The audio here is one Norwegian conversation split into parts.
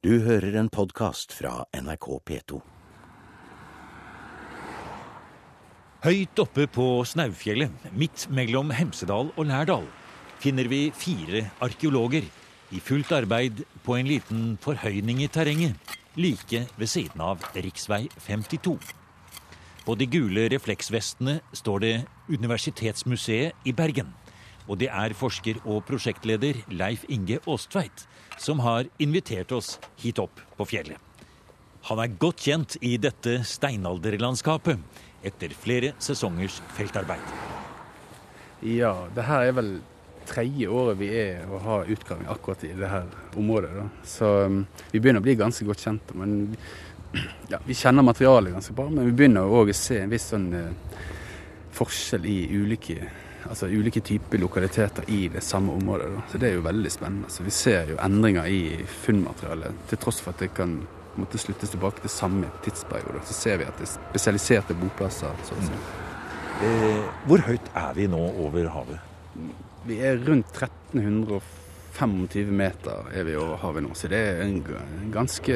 Du hører en podkast fra NRK P2. Høyt oppe på Snaufjellet, midt mellom Hemsedal og Lærdal, finner vi fire arkeologer i fullt arbeid på en liten forhøyning i terrenget, like ved siden av rv. 52. På de gule refleksvestene står det Universitetsmuseet i Bergen. Og det er forsker og prosjektleder Leif Inge Aasttveit som har invitert oss hit opp på fjellet. Han er godt kjent i dette steinalderlandskapet etter flere sesongers feltarbeid. Ja, det her er vel tredje året vi er og har utgraving akkurat i det her området. Da. Så um, vi begynner å bli ganske godt kjente. Men ja, vi kjenner materialet ganske bra. Men vi begynner òg å se en viss sånn uh, forskjell i ulike, altså ulike typer lokaliteter i det samme området. Da. Så det er jo veldig spennende. Så vi ser jo endringer i funnmaterialet, til tross for at det kan måtte sluttes tilbake til samme tidsperiode. Så ser vi at det er spesialiserte boplasser. så å si. Eh, hvor høyt er vi nå over havet? Vi er rundt 1325 meter er vi over havet nå, så det er en en ganske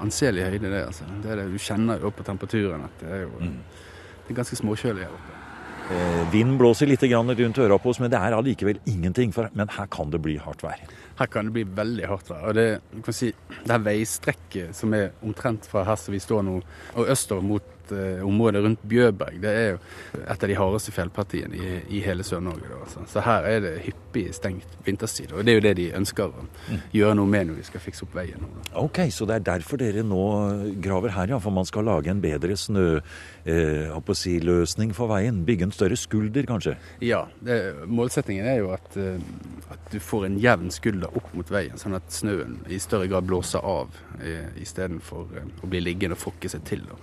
anselig høyde. det, altså. Det er det Du kjenner jo på temperaturen at det er jo det er ganske småkjølig her oppe. Eh, vind blåser litt grann rundt øra på oss, men det er allikevel ingenting. For, men her kan det bli hardt vær. Her kan det bli veldig hardt vær. Og det, si, det her veistrekket som er omtrent fra her som vi står nå, og østover mot eh, området rundt Bjørberg, det er jo et av de hardeste fjellpartiene i, i hele Sør-Norge. Altså. Så her er det hyppig stengt vinterstid. Og det er jo det de ønsker å gjøre noe med når de skal fikse opp veien. da. Ok, Så det er derfor dere nå graver her, ja? For man skal lage en bedre snø, eh, for veien? Bygge en større skulder, kanskje? Ja, det, målsettingen er jo at, eh, at du får en jevn skulder opp mot veien, sånn at snøen i større grad blåser av eh, istedenfor å bli liggende og fokke seg til. Da.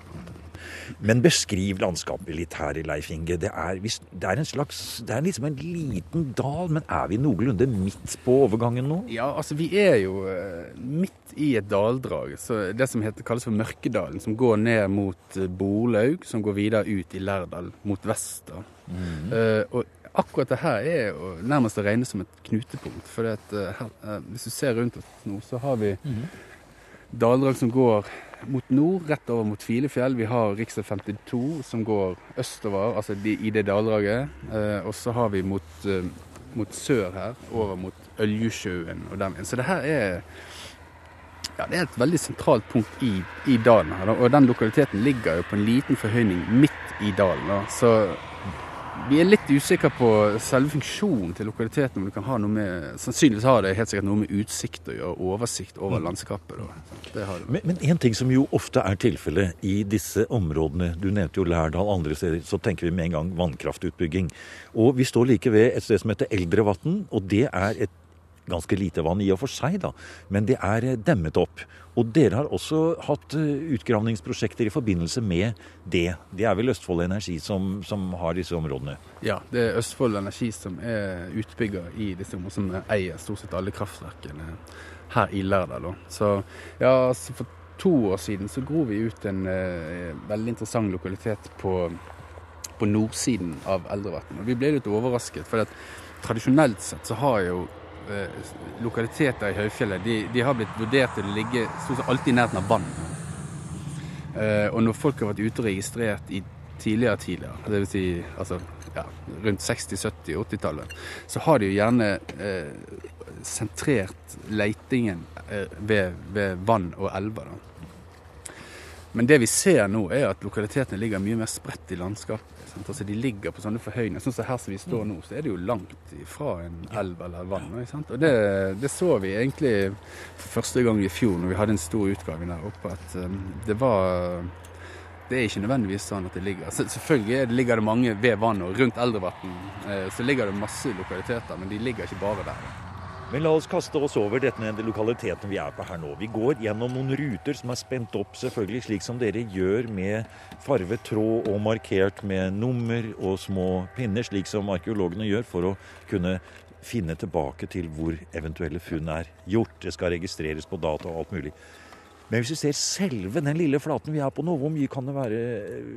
Men beskriv landskapet litt her, Leif Inge. Det er, det er en slags Det er liksom en liten dal, men er vi noenlunde midt på overgangen nå? Ja, altså vi er jo eh, midt i et daldrag, så det som heter, kalles for Mørkedalen, som går ned mot eh, Borlaug, som går videre ut i Lærdal mot vest. da. Eh, og akkurat det her er jo nærmest å regne som et knutepunkt. For uh, eh, hvis du ser rundt oss nå, så har vi daldrag som går mot nord, rett over mot Filefjell. Vi har rv. 52 som går østover, altså i det daldraget. Eh, og så har vi mot, eh, mot sør her, over mot Øljesjøen og den veien. Så det her er ja, det er et veldig sentralt punkt i, i dalen. her. Og den lokaliteten ligger jo på en liten forhøyning midt i dalen. da. Så vi er litt usikre på selve funksjonen til lokaliteten. om det kan ha noe med, Sannsynligvis har det helt sikkert noe med utsikt å gjøre, oversikt over landskapet. har det. Men, men en ting som jo ofte er tilfellet i disse områdene, du nevnte jo Lærdal, andre steder, så tenker vi med en gang vannkraftutbygging. Og vi står like ved et sted som heter Eldrevatn, og det er et ganske lite vann i og for seg, da, men det er demmet opp. Og dere har også hatt eh, utgravningsprosjekter i forbindelse med det. Det er vel Østfold Energi som, som har disse områdene? Ja, det er Østfold Energi som er utbygger i disse områdene, som eier stort sett alle kraftverkene her i Lærdal. Så ja, for to år siden så gro vi ut en eh, veldig interessant lokalitet på, på nordsiden av Eldrevatn. Og vi ble litt overrasket, for tradisjonelt sett så har jo lokaliteter i høyfjellet de, de har blitt vurdert til å ligge stort sett alltid i nærheten av vann. Eh, og når folk har vært ute og registrert i tidligere tidligere, vil si altså, ja, rundt 60-, 70-, 80-tallet, så har de jo gjerne eh, sentrert leitingen eh, ved, ved vann og elver. Da. Men det vi ser nå, er at lokalitetene ligger mye mer spredt i landskapet. Altså De ligger på sånne forhøyninger. Sånn som her som vi står nå, så er det jo langt fra en elv eller vann. Og det, det så vi egentlig for første gang i fjor, når vi hadde en stor utgave der oppe, at um, det var det er ikke nødvendigvis sånn at det ligger Selvfølgelig er ligger det mange ved vann og rundt Eldrevatn. Eh, så ligger det masse lokaliteter, men de ligger ikke bare der. Men la oss kaste oss over denne lokaliteten vi er på her nå. Vi går gjennom noen ruter som er spent opp, selvfølgelig slik som dere gjør med farvet tråd og markert med nummer og små pinner, slik som arkeologene gjør for å kunne finne tilbake til hvor eventuelle funn er gjort. Det skal registreres på data og alt mulig. Men hvis vi ser selve den lille flaten vi er på nå, hvor mye kan det være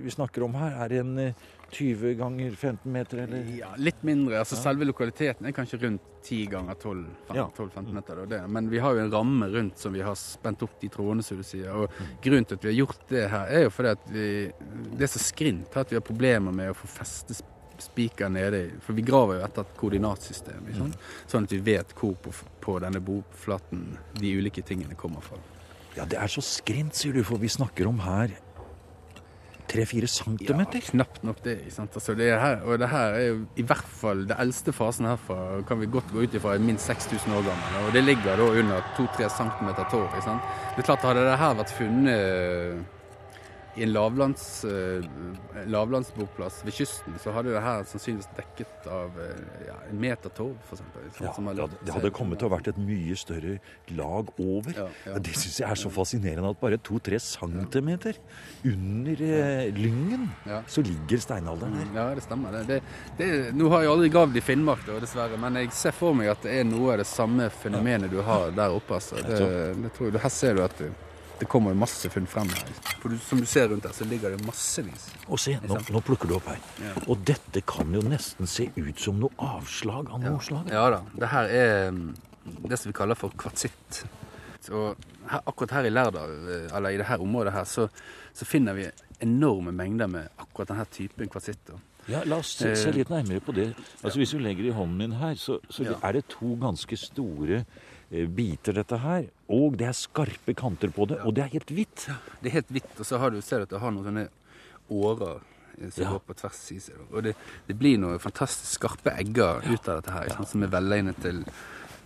vi snakker om her? Er det en eh, 20 ganger 15 meter, eller? Ja, litt mindre. altså Selve lokaliteten er kanskje rundt 10 ganger 12 Ja. 12-15 meter. det. Men vi har jo en ramme rundt som vi har spent opp de trådene, som du sier. Og Mm. grunnen til at vi har gjort det her, er jo fordi at vi Det er så skrint at vi har problemer med å få feste sp- spiker nede i For vi graver jo etter et koordinatsystem, sant? sånn at vi vet hvor på, på denne boflaten de ulike tingene kommer fra. Ja, det er så skrint, sier du, for vi snakker om her 3-4 Ja, knapt nok det. Altså det er her, og det her er i hvert fall det eldste fasen herfra kan vi godt gå ut ifra er minst 6000 år gammel. Og det ligger da under 2-3 centimeter tår. Det er klart Hadde det her vært funnet i en lavlands, eh, lavlandsboplass ved kysten, så hadde det her sannsynligvis dekket av eh, ja, en meter torv, f.eks. Ja, det hadde- det hadde kommet til å vært et mye større lag over. Ja, ja. Det syns jeg er så fascinerende at bare 2-3 centimeter under eh, lyngen Ja. så ligger steinalderen her. Ja, det stemmer. Det, det, det, nå har jeg aldri gravd i Finnmark, da, dessverre, men jeg ser for meg at det er noe av det samme fenomenet du har der oppe. Altså. Det, det tror jeg, her ser du at det, det kommer masse funn frem her. For du, som du ser rundt her, så ligger det massevis. Og se, nå, nå plukker du opp her. Ja. Og dette kan jo nesten se ut som noe avslag av noe slag. Ja da. Det her er mm, det som vi kaller for kvartsitt. Og her, akkurat her i Lærdal, eh, eller i dette området her, så, så finner vi enorme mengder med akkurat denne typen kvartsitt. Ja, La oss se, se Eh, litt nærmere på det. Altså Hvis du legger i hånden min her, så, så Ja. er det to ganske store biter, dette her. Og det er skarpe kanter på det, og det er helt hvitt. Det er helt hvitt, og så har du, ser du at det har noen sånne årer eh, som Ja. går på tvers i seg. Og det, det blir noen fantastisk skarpe egger ut av dette her, sant, som er velegnet til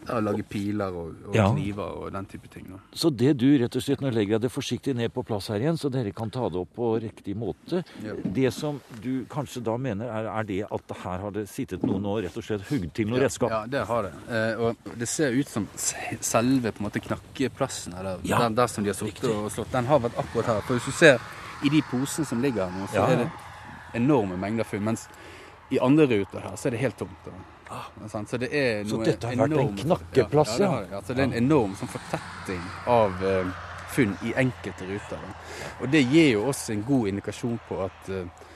ja, lage piler og, og Ja. kniver og den type ting. Da. Så det du rett og slett Nå legger jeg det forsiktig ned på plass her igjen, så dere kan ta det opp på riktig måte. Ja. Det som du kanskje da mener, er, er det at her har det sittet noen og rett og slett hugd til noe redskap? Ja, det har det. Eh, og det ser ut som selve på en måte knakkeplassen, eller Ja, der, der som de har sittet og slått. Den har vært akkurat her. For hvis du ser i de posene som ligger her nå, så Ja, er det enorme mengder funn. Mens i andre ruter her så er det helt tomt. Da. Sant? Så det er Ah. Så dette har vært en knakkeplass, ja? ja? Ja, det. Altså, det er en enorm sånn fortetting av uh, funn i enkelte ruter. Da. Og det gir jo oss en god indikasjon på at uh,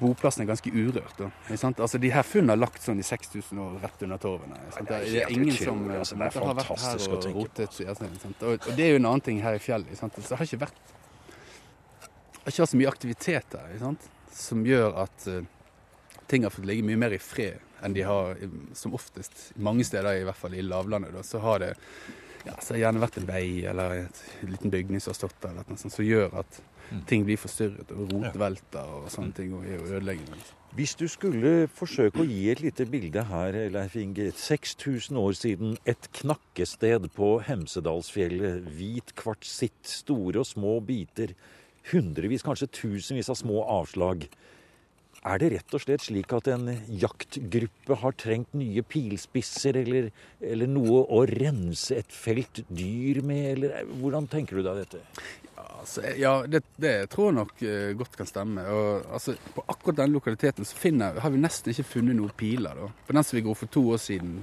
boplassen er ganske urørt. Da. Altså, de her funnene er lagt sånn i 6000 år rett under torvene. Det er Det er ingen utrolig, som eh, altså. Det er har vært her og rotet. sant? Og, og det er jo en annen ting her i fjellet. sant? Så det har ikke vært det har ikke vært så mye aktivitet der som gjør at eh, ting har fått ligge mye mer i fred enn de har som oftest. Mange steder, i hvert fall i lavlandet, da, så har det ja, så har det gjerne vært en vei eller en liten bygning som har stått der, eller noe sånt, som gjør at ting blir forstyrret, og rotvelter og sånne ting og er ødeleggende. Hvis du skulle forsøke å gi et lite bilde her, Leif Inge. 6000 år siden, et knakkested på Hemsedalsfjellet. Hvit kvartsitt, store og små biter. Hundrevis, kanskje tusenvis av små avslag. Er det rett og slett slik at en jaktgruppe har trengt nye pilspisser, eller, eller noe å rense et felt dyr med, eller hvordan tenker du deg dette? Altså, ja, det, det tror jeg nok eh, godt kan stemme. Og, altså, på akkurat denne lokaliteten så finner, har vi nesten ikke funnet noen piler. Da. På den som vi går for to år siden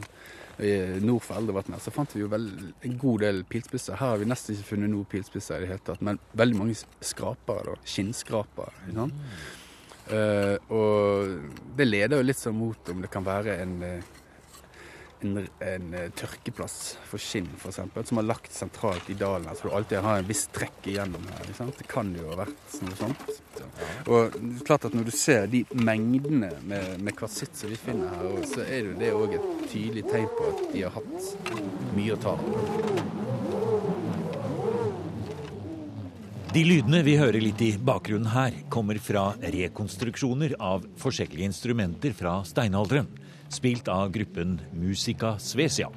eh, nord for Eldrevatnet, så fant vi jo vel en god del pilspisser. Her har vi nesten ikke funnet noen pilspisser i det hele tatt, men veldig mange skrapere. da, Skinnskrapere. ikke sant? Eh, og det leder jo litt sånn mot om det kan være en eh, en, en eh, tørkeplass for skinn, f.eks., som har lagt sentralt i dalen. Så du alltid har en viss trekk igjennom her. Det kan jo ha vært noe sånt. Og det er klart at når du ser de mengdene med, med kvartsitt som vi finner her, så er det jo det òg et tydelig tegn på at de har hatt mye å ta av. De lydene vi hører litt i bakgrunnen her, kommer fra rekonstruksjoner av forskjellige instrumenter fra steinalderen, spilt av gruppen Musica Svesia.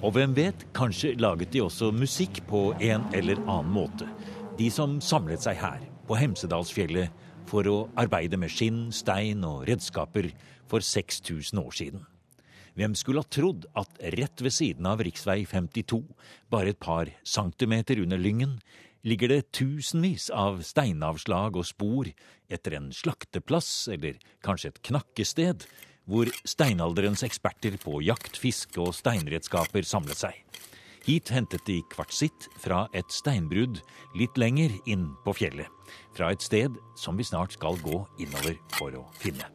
Og hvem vet, kanskje laget de også musikk på en eller annen måte. De som samlet seg her, på Hemsedalsfjellet, for å arbeide med skinn, stein og redskaper for 6000 år siden. Hvem skulle ha trodd at rett ved siden av rv. 52, bare et par centimeter under Lyngen, ligger det tusenvis av steinavslag og spor etter en slakteplass eller kanskje et knakkested, hvor steinalderens eksperter på jakt, fiske og steinredskaper samlet seg. Hit hentet de kvartsitt fra et steinbrudd litt lenger inn på fjellet. Fra et sted som vi snart skal gå innover for å finne.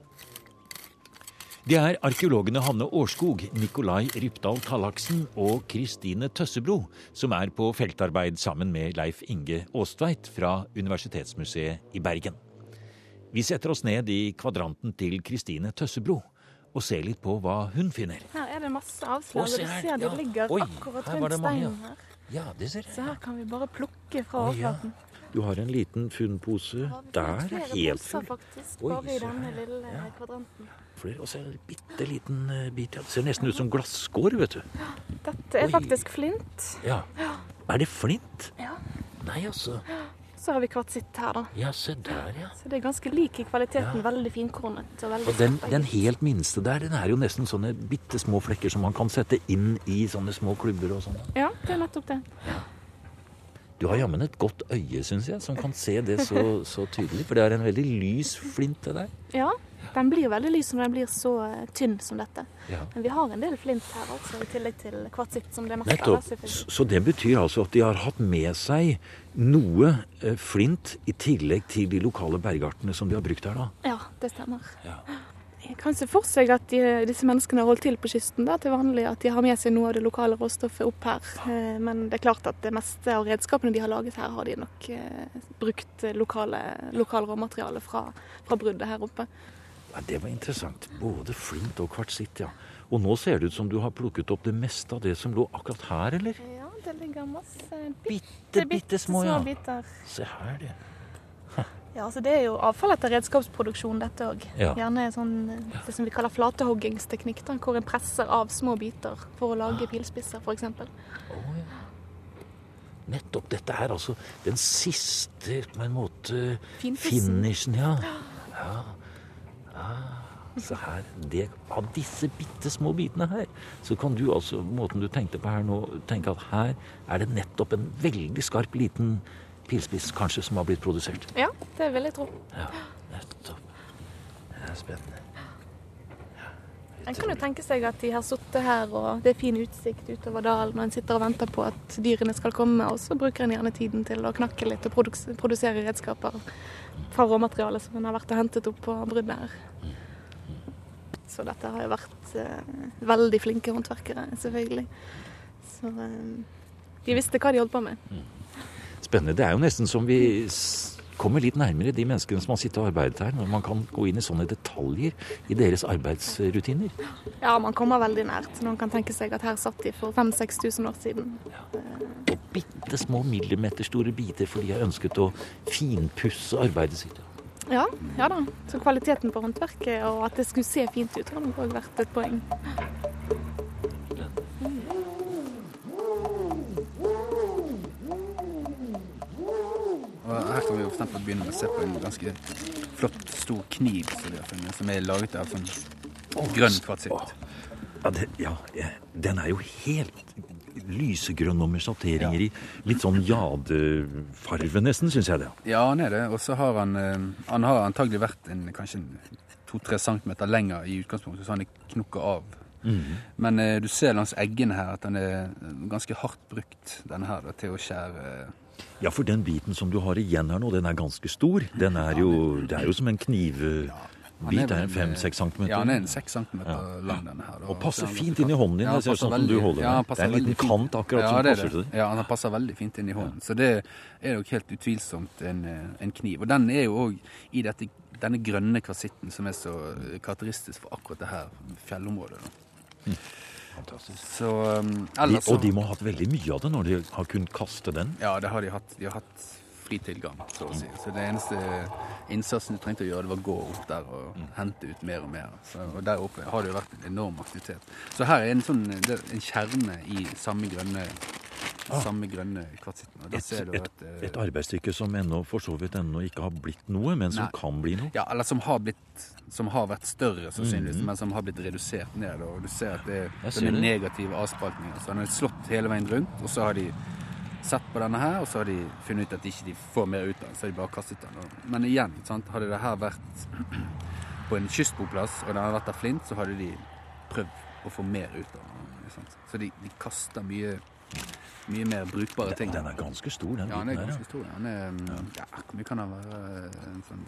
Det er arkeologene Hanne Årskog, Nikolai Rypdal Tallaksen og Kristine Tøssebro som er på feltarbeid sammen med Leif Inge Aastveit fra Universitetsmuseet i Bergen. Vi setter oss ned i kvadranten til Kristine Tøssebro og ser litt på hva hun finner. Her er det masse avslag, Å, og se du her, ser de ja. ligger Oi, akkurat her rundt steinen her. Ja, det ser jeg. Så her kan vi bare plukke fra overflaten. ja. Du har en liten funnpose. Der er helt poser, full. faktisk, Oi, bare i se denne her. lille Ja. Flere, og så en bitte liten eh, bit. Ja. Det ser nesten ut som glasskår, vet du. Dette er Oi. faktisk flint. Ja. Er det flint? Ja. Nei, altså. Så har vi kvartsitt her, da. Ja, se der, ja. Så det er ganske lik i kvaliteten. Ja. Veldig finkornet og veldig Og den, den helt minste der, den er jo nesten sånne bitte små flekker som man kan sette inn i sånne små klubber og sånn. Ja, det er nettopp det. Du har jammen et godt øye, syns jeg, som kan se det så, så tydelig. For det er en veldig lys flint, det der. Ja, den blir veldig lys når den blir så eh, tynn som dette. Ja. Men vi har en del flint her, altså, i tillegg til kvartsitt, som det meste av. Så det betyr altså at de har hatt med seg noe eh, flint i tillegg til de lokale bergartene som de har brukt her, da. Ja, det stemmer. Ja. Jeg kan se for seg at de, disse menneskene har holdt til på kysten da, til vanlig, at de har med seg noe av det lokale råstoffet opp her. Eh, Men det er klart at det meste av redskapene de har laget her, har de nok brukt lokale, lokal råmateriale fra, fra bruddet her oppe. Ja, Det var interessant. Både flint og kvartsitt, ja. Og nå ser det ut som du har plukket opp det meste av det som lå akkurat her, eller? Ja, det ligger masse Bitte, bitte små, ja. biter. Se her, det. Ja, altså Det er jo avfall etter redskapsproduksjon, dette òg. Ja. Gjerne sånn, det som vi kaller flatehoggingsteknikk, da, hvor en presser av små biter for å lage pilspisser, f.eks. Oh, ja. Nettopp. Dette er altså den siste, på en måte, Finpussen. finishen, ja. ja. Ah, her. Det, av disse bitte små bitene her, så kan du altså, måten du tenkte på her nå, tenke at her er det nettopp en veldig skarp liten pilspiss, kanskje, som har blitt produsert. Ja, det vil jeg tro. Ja, nettopp. Det er spennende. En kan jo tenke seg at de har sittet her, og det er fin utsikt utover dalen, og en sitter og venter på at dyrene skal komme, og så bruker en gjerne tiden til å knakke litt og produsere redskaper fra råmaterialet som en har vært og hentet opp på bruddet her. Så dette har jo vært eh, veldig flinke håndverkere, selvfølgelig. Så eh, de visste hva de holdt på med. Spennende. Det er jo nesten som vi kommer litt nærmere de menneskene som har sittet og arbeidet her, når man kan gå inn i sånne detaljer i deres arbeidsrutiner. Ja, man kommer veldig nært. Noen kan tenke seg at her satt de for 5000-6000 år siden. Ja. Og bitte små millimeterstore biter, fordi de har ønsket å finpusse arbeidet sitt. Ja, ja da. Så kvaliteten på håndverket og at det skulle se fint ut, har nok òg vært et poeng. Og her kan vi for eksempel begynne med å se på en ganske flott, stor kniv som, vi har funnet, som er laget av sånn grønn kvartsitt. Ja, det, ja, den er jo helt lysegrønn og med sjatteringer i. Litt sånn jadefarve nesten, syns jeg det. Ja, han er det. Og så har han eh, Han har antagelig vært en, kanskje to-tre centimeter lenger i utgangspunktet, så han er knukket av. Men eh, du ser langs eggene her at den er ganske hardt brukt, denne her, da, til å skjære Ja, for den biten som du har igjen her nå, den er ganske stor. Den er jo, det er jo som en knivbit. Ja, er Det er en fem-seks centimeter. Ja, den er en seks centimeter lang, denne her. Og, Og passer er fint inn i hånden din. Ja, det ser sånn som du holder ja, den. Det er en liten fint. kant akkurat ja, som er passer til det. Ja, den passer veldig fint inn i hånden. Så det er nok helt utvilsomt en, eh, en kniv. Og den er jo òg i dette, denne grønne kvasitten som er så eh, karakteristisk for akkurat det her fjellområdet. Da. Fantastisk. Så um, ellers de, og de må ha hatt veldig mye av det når de har kunnet kaste den. Ja, det har de hatt. De har hatt fri tilgang, så å si. Så det eneste innsatsen du trengte å gjøre, det var å gå opp der og hente ut mer og mer. Så, og der oppe har det jo vært en enorm aktivitet. Så her er en sånn en kjerne i samme grønne samme grønne kvartsitten. Et, ser du et, eh, et arbeidsstykke som ennå for så vidt ennå ikke har blitt noe, men som Nei. kan bli noe. Ja, eller som har blitt Som har vært større, sannsynligvis, Mhm. men som har blitt redusert ned. Og du ser at det, er det. negative avspaltninger. Så den er slått hele veien rundt, og så har de sett på denne her, og så har de funnet ut at de ikke får mer ut av den, så har de bare kastet den. Men igjen, sant? hadde det her vært på en kystboplass, og den hadde vært av flint, så hadde de prøvd å få mer ut av den. Så de, de kaster mye mye mer brukbare ting. Den er ganske stor, den Ja, den er ganske stor. Den er, mm, ja, hvor mye kan den være? En sånn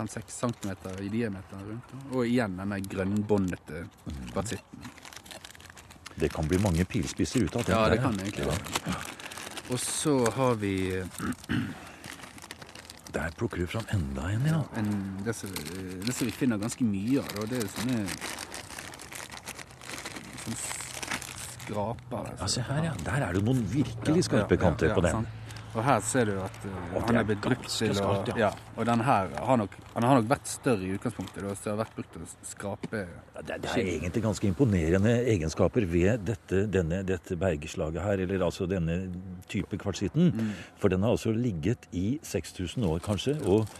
fem-seks centimeter i diameter rundt. Og igjen denne grønnbåndete kvartsitten. Ja. Det kan bli mange pilspisser ut av det. Ja, det kan det egentlig være. Og så har vi Der plukker du fram enda en, ja. en, det, som, vi finner ganske mye av, det er sånne skraper. Ja, se her, ja. Der er det noen virkelig skarpe kanter på den. Og her ser du at uh, han er blitt brukt til å ja. ja. Og den her har nok, han har nok vært større i utgangspunktet. Så det har vært brukt til å skrape Ja, Det, det er egentlig ganske imponerende egenskaper ved dette, denne, dette bergslaget her, eller altså denne type kvartsitten. Mm. For den har altså ligget i 6000 år, kanskje, og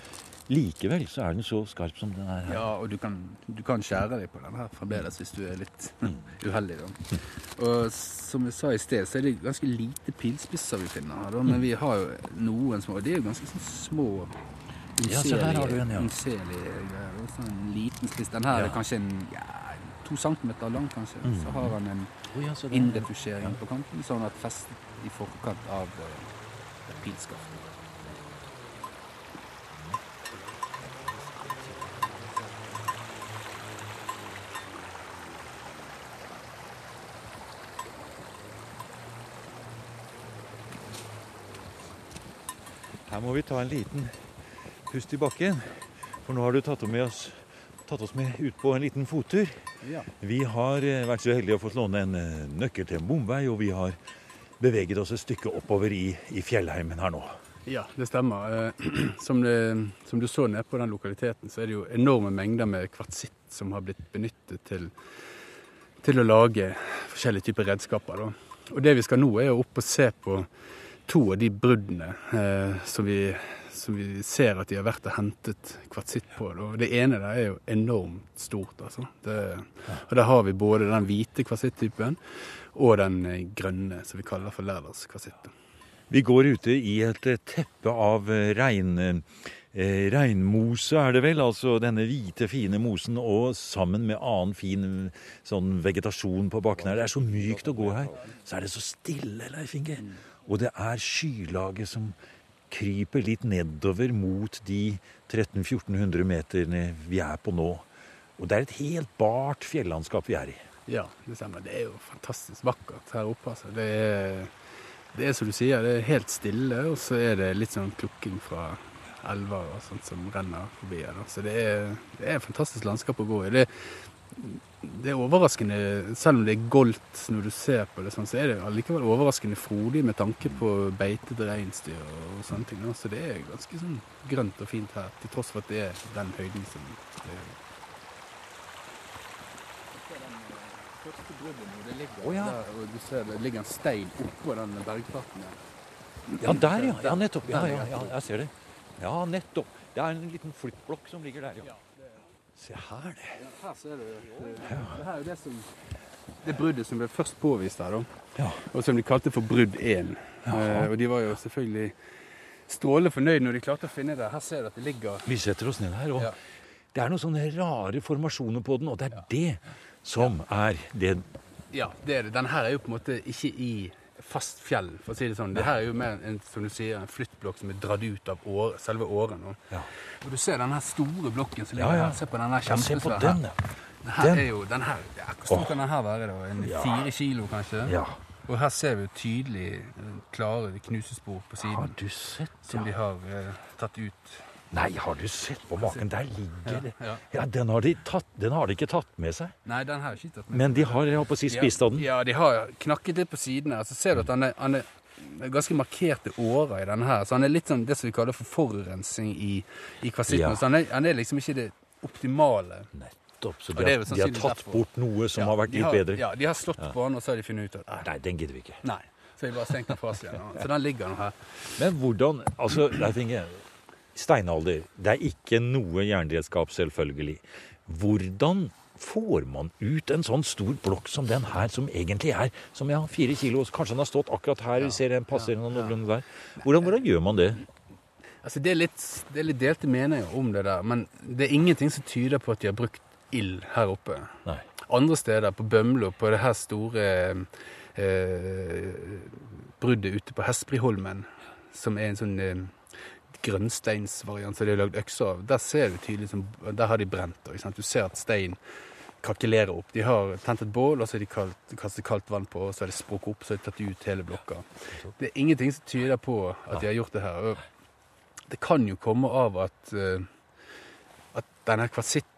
likevel så er den så skarp som den er her. Ja, og du kan, du kan skjære deg på den her fremdeles hvis du er litt Mm. uheldig. Da. Og som jeg sa i sted, så er det ganske lite pilspisser vi finner her. Da. Men vi har jo noen små. De er jo ganske sånn små. En, ja. Greier. En liten spiss. Den her Ja. er kanskje en ja, to centimeter lang, kanskje. Mm. Så har han en oh, ja, innretusjering på kanten, sånn at festet i forkant av uh, pilskaftet. Her må vi ta en liten pust i bakken, for nå har du tatt med oss, tatt oss med ut på en liten fottur. Ja. Vi har eh, vært så heldige å få låne en eh, nøkkel til en bomvei, og vi har beveget oss et stykke oppover i, i fjellheimen her nå. Ja, det stemmer. Eh, Som, det, som du så nede på den lokaliteten, så er det jo enorme mengder med kvartsitt som har blitt benyttet til, til å lage forskjellige typer redskaper. Da. Og det vi skal nå, er jo opp og se på to av de bruddene eh, som, vi, som vi ser at de har vært og hentet kvartsitt på. Da. Det ene der er jo enormt stort, altså. Det, og der har vi både den hvite kvartsittypen og den eh, grønne, som vi kaller for lærderskvartsitt. Vi går ute i et teppe av eh, regn, eh, regnmose, er det vel? Altså denne hvite, fine mosen, og sammen med annen fin sånn vegetasjon på bakken her. Det er så mykt å gå her. Så er det så stille, Leif Inge. Og det er skylaget som kryper litt nedover mot de 1300-1400 meterne vi er på nå. Og det er et helt bart fjellandskap vi er i. Ja, det stemmer. Det er jo fantastisk vakkert her oppe. Altså. Det, er, det er som du sier, det er helt stille, og så er det litt sånn klukking fra elver og sånt som renner forbi her. Så det er, det er et fantastisk landskap å gå i. Det, det er overraskende, selv om det er goldt når du ser på det, sånn, så er det allikevel overraskende frodig med tanke på beitede reinsdyr og sånne ting. Så det er ganske sånn grønt og fint her, til tross for at det er den høyden som det er. Det ligger Å, ja. der, og du ser det ligger en stein oppå den bergplaten. Ja, der, ja. ja nettopp. Ja, ja, ja, jeg ser det. Ja, nettopp. Det er en liten flyttblokk som ligger der, ja. Se her, det. Ja, her ser du. Det, det her er det som det bruddet som ble først påvist her. Ja. Og som de kalte for brudd 1. Eh, og de var jo selvfølgelig strålende fornøyd når de klarte å finne det. Her ser du at det ligger Vi setter oss ned her, og Ja. det er noen sånne rare formasjoner på den, og det er det som er det Ja, det er det. Den her er jo på en måte ikke i fast fjell, for å si det sånn. Det her er jo mer en, som du sier, en flyttblokk som er dratt ut av år, selve åren. Og, Ja. og du ser den her store blokken som ligger ja. her. Se på den her Ja, kjempesvære. den, ja. Den her Den. er jo, den her, ja, Hvor stor oh. kan den her være? da? En Ja. Fire kilo, kanskje? Ja. Og her ser vi jo tydelig eh, klare knusespor på siden. Har du sett, som de har eh, tatt ut. Nei, har du sett på maken? Der ligger det. Ja. Ja, den har, de tatt, den har de ikke tatt med seg. Nei, den har ikke tatt med. Men de har, jeg håper å si, spist av den. Ja, de har knakket litt på sidene. Så ser du at han er, han er det ganske markerte årer i denne her. Så han er litt sånn det som vi kaller for forurensning i, i kvasitten. Ja. Så han er, han er liksom ikke det optimale. Nettopp. Så de har, de har tatt derfor. bort noe som Ja, har vært litt litt bedre. Ja, de har slått på den, og så har de funnet ut at nei, Nei, den gidder vi ikke. nei. Så vi bare stengte den fra oss igjen. Så den ligger nå her. Men hvordan Altså, Leif Inge. Steinalder. Det er ikke noe jernredskap, selvfølgelig. Hvordan får man ut en sånn stor blokk som den her, som egentlig er som ja, fire kilo? Kanskje den har stått akkurat her, vi ser den passer ja, noenlunde der. Hvordan, hvordan gjør man det? Altså, det er, litt, det er litt delte meninger om det der, men det er ingenting som tyder på at de har brukt ild her oppe. Nei. Andre steder, på Bømlo, på det her store eh, bruddet ute på Hespriholmen, som er en sånn eh, grønnsteinsvariant som de har lagd økser av. Der ser du tydelig som, Der har de brent. ikke? Du ser at stein krakelerer opp. De har tent et bål, og så har de kastet kaldt vann på, og så har de sprukket opp, så har de tatt ut hele blokka. Det er ingenting som tyder på at de har gjort det her. Det kan jo komme av at eh, at denne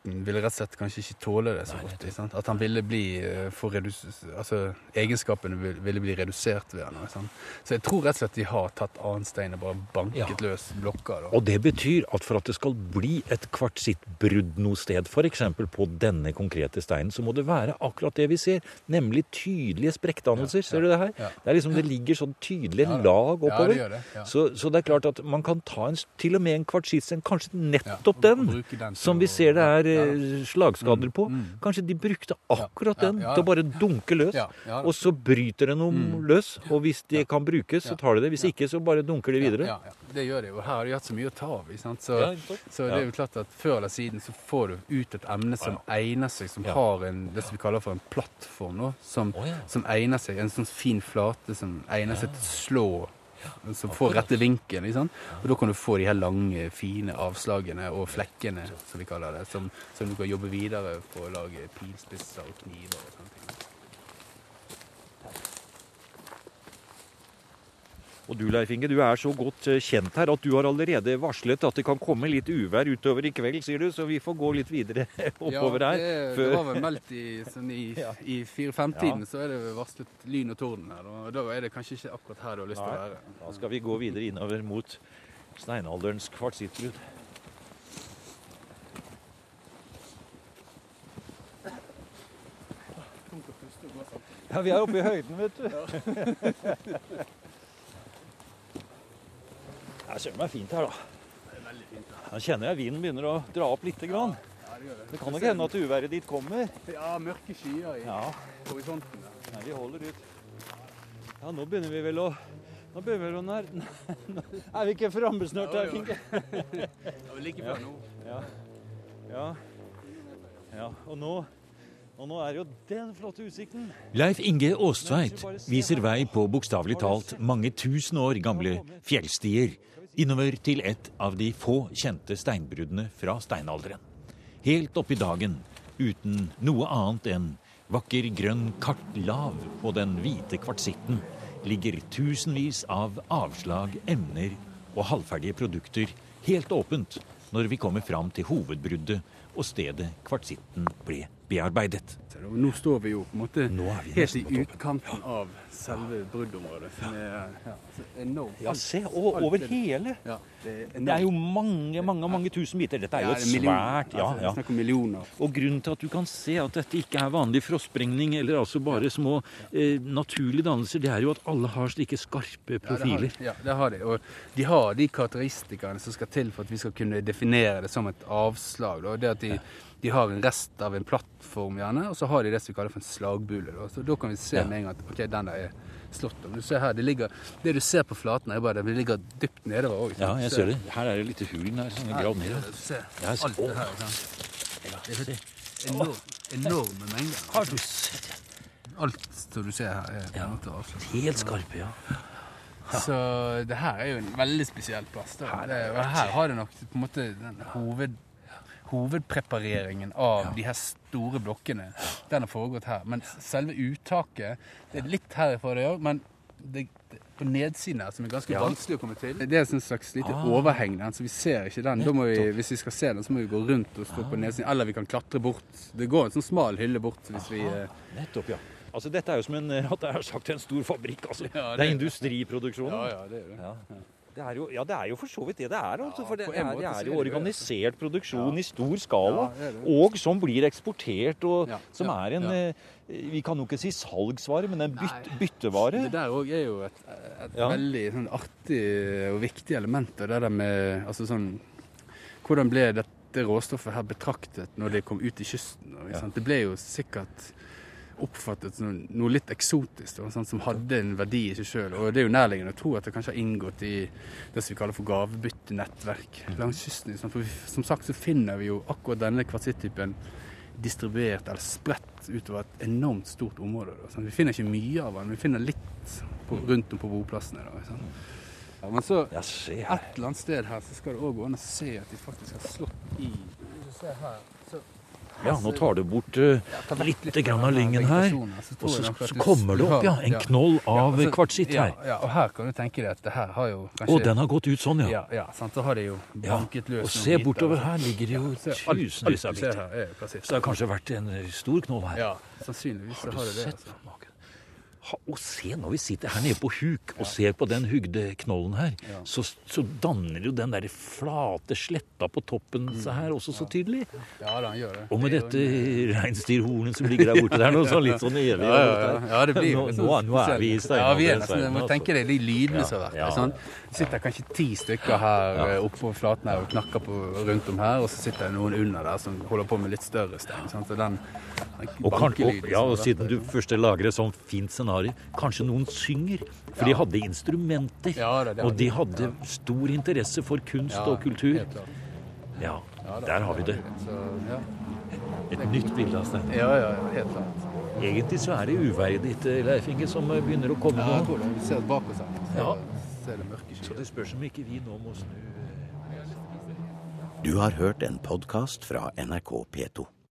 kvartsitten ville rett og slett kanskje ikke tåle det så godt. ikke sant? At han ville bli eh, for altså egenskapene ville bli redusert ved han. Så jeg tror rett og slett de har tatt annen stein og bare banket Ja. løs blokka. da. Og det betyr at for at det skal bli et kvartsittbrudd noe sted, f.eks. på denne konkrete steinen, så må det være akkurat det vi ser, nemlig tydelige sprekkdannelser. Ser du det her? Ja. Det er liksom, det ligger sånn tydelige Ja, lag Ja, oppover. det det. Ja. Så, så det er klart at man kan ta en, til og med en kvartsittstein, kanskje nettopp den, den som vi ser det er ja, slagskader på. mm. Kanskje de brukte akkurat den til å bare dunke løs. Og så bryter det noe Mm. løs, og hvis det kan brukes, så tar de det. Hvis ikke, så bare dunker de videre. Ja, ja, det gjør de. Og her har de hatt så mye å ta av. Så, så det er jo klart at før eller siden så får du ut et emne som egner seg, som har en, det som vi kaller for en plattform, nå, som, som egner seg. En sånn fin flate som egner seg til å slå. Som får rette vinkelen. Liksom. Og da kan du få de her lange, fine avslagene og flekkene, som vi kaller det. Som, som du kan jobbe videre på å lage pilspisser og kniver og sånne ting. Og du Leif Inge, du er så godt eh, kjent her at du har allerede varslet at det kan komme litt uvær utover i kveld, sier du, så vi får gå litt videre oppover ja, her. det, det var vel meldt i, sånn i, Ja. i 4-5-tiden, så er det varslet lyn og torden her. Og da er det kanskje ikke akkurat her du har lyst til å være. Da skal vi gå videre innover mot steinalderens kvartsittbrudd. Ja, vi er oppe i høyden, vet du. Det er søren meg fint her, da. Det er veldig fint. Da kjenner jeg vinden begynner å dra opp lite grann. Ja, det gjør det. Det kan nok hende at uværet ditt kommer. Ja, mørke skyer i Ja, horisonten. nei, vi holder ut. Ja, nå begynner vi vel å Nå begynner vi å nær... Er vi ikke framme snart, Jo, Leif jo. Inge? Ja, vi ligger før nå. Ja. ja. Ja, og nå, og nå er jo den flotte utsikten. Leif Inge Aastveit viser vei på bokstavelig talt mange tusen år gamle fjellstier innover til et av de få kjente steinbruddene fra steinalderen. Helt opp i dagen, uten noe annet enn vakker grønn kartlav på den hvite kvartsitten, ligger tusenvis av avslag, emner og halvferdige produkter helt åpent når vi kommer fram til hovedbruddet og stedet kvartsitten ble bearbeidet. Og nå står vi jo på en måte vi helt i utkanten av selve bruddområdet. Som er ja, enormt. Ja, se, og over er- hele. Ja, det er, Det er jo mange, mange mange tusen biter. Dette er jo et svært. Ja, Altså, ja. Og grunnen til at du kan se at dette ikke er vanlig frostsprengning, eller altså bare små eh, naturlige dannelser, det er jo at alle har slike skarpe profiler. Ja, det har, de. ja. Og de har de karakteristikkene som skal til for at vi skal kunne definere det som et avslag. Da. Det at de, de har en rest av en plattform, gjerne, og så har de det som vi kaller for en slagbule. Da. Så da kan vi se Ja. med en gang at ok, den der er slått om. Du ser her, det, ligger, det du ser på flaten, er bare det ligger dypt nedover òg. Ja, jeg ser det. Her er det litt hull der Sånn gravd ned. Se alt det her. Det er enorm, enorme mengder. Har du sett? Alt som du ser her, er på en måte avslått. Helt skarpe, ja. Så det her er jo en veldig spesiell plass. Da. Det, og her har det nok på en måte den hoved, hovedprepareringen av de her store blokkene. Den har foregått her. Men selve uttaket Det er litt herifra det òg, men det, det, på nedsiden her, som er ganske Ja. vanskelig å komme til Det er en slags lite Ah. overheng der, så vi ser ikke den. Da må vi, hvis vi skal se den, så må vi gå rundt og stå på nedsiden. Eller vi kan klatre bort. Det går en sånn smal hylle bort hvis vi eh, Nettopp, ja. Altså, dette er jo som en, at jeg har sagt, en stor fabrikk. Altså. Ja, det det- er industriproduksjonen. Ja, ja, det er det. Ja. Det jo, ja, det er jo for så vidt det det er. Altså, for det er, det er jo organisert produksjon i stor skala. Og som blir eksportert, og som er en eh, Vi kan jo ikke si salgsvare, men en byt, byttevare. Det der òg er jo et, et veldig sånn artig og viktig element. Og Det der med altså sånn Hvordan ble dette råstoffet her betraktet når det kom ut i kysten? Og? Det ble jo sikkert oppfattet som noe litt eksotisk, da, sånn, som hadde en verdi i seg sjøl. Og det er jo nærliggende å tro at det kanskje har inngått i det som vi kaller for gavebyttenettverk langs kysten. ikke? For vi, som sagt så finner vi jo akkurat denne kvartsitttypen distribuert eller spredt utover et enormt stort område. Da, sånn. Vi finner ikke mye av den, vi finner litt på, rundt om på boplassene. Da, sånn. Ja, men så et eller annet sted her så skal det òg gå an å se at de faktisk har slått i Hvis du ser her, Ja, nå tar du bort uh, litt grann av lyngen her. Og så, så kommer det opp, ja, en knoll av altså, kvartsitt her. Ja, og her kan du tenke deg at det her har jo kanskje den har gått ut sånn, ja. ja, sant? så har det jo banket løs Og se bortover altså. her ligger det jo tusenvis av biter. er. Så det har kanskje vært en stor knoll her. Ja, sannsynligvis så Har har du det det. sett Altså. Og se, når vi sitter her nede på huk og ser på den hugde knollen her, så, så danner jo den der flate sletta på toppen Mm. seg her også så tydelig. Ja, han gjør det. Og med dette reinsdyrhornet som ligger der borte, det er noe sånn litt sånn evig. Ja, ja, ja. ja det blir nå, nå, sånn nå er vi i steinen. Ja, vi er nesten, må altså. tenke deg de lydene Ja, som har vært der. Sånn. Det sitter kanskje ti stykker her Ja. på oppå flaten her og knakker på rundt om her, og så sitter det noen under der som holder på med litt større stein. sant? Så den, den Og, kan, og, ja, og siden du først lager et sånt fint scenario, kanskje noen synger? For de hadde instrumenter. Ja, det- det og de de. hadde stor interesse for kunst Ja, og kultur. Ja, Ja, da, der har vi det. Så, ja. Et nytt bilde av Steinar. Ja, ja, ja, helt klart. Egentlig så er det uværet ditt, eh, Leif Inge, som eh, begynner å komme Ja, jeg nå. tror det. Vi ser bak oss her. Så Ja. det Så det spørs om ikke vi nå må snu eh, Du har hørt en podkast fra NRK P2.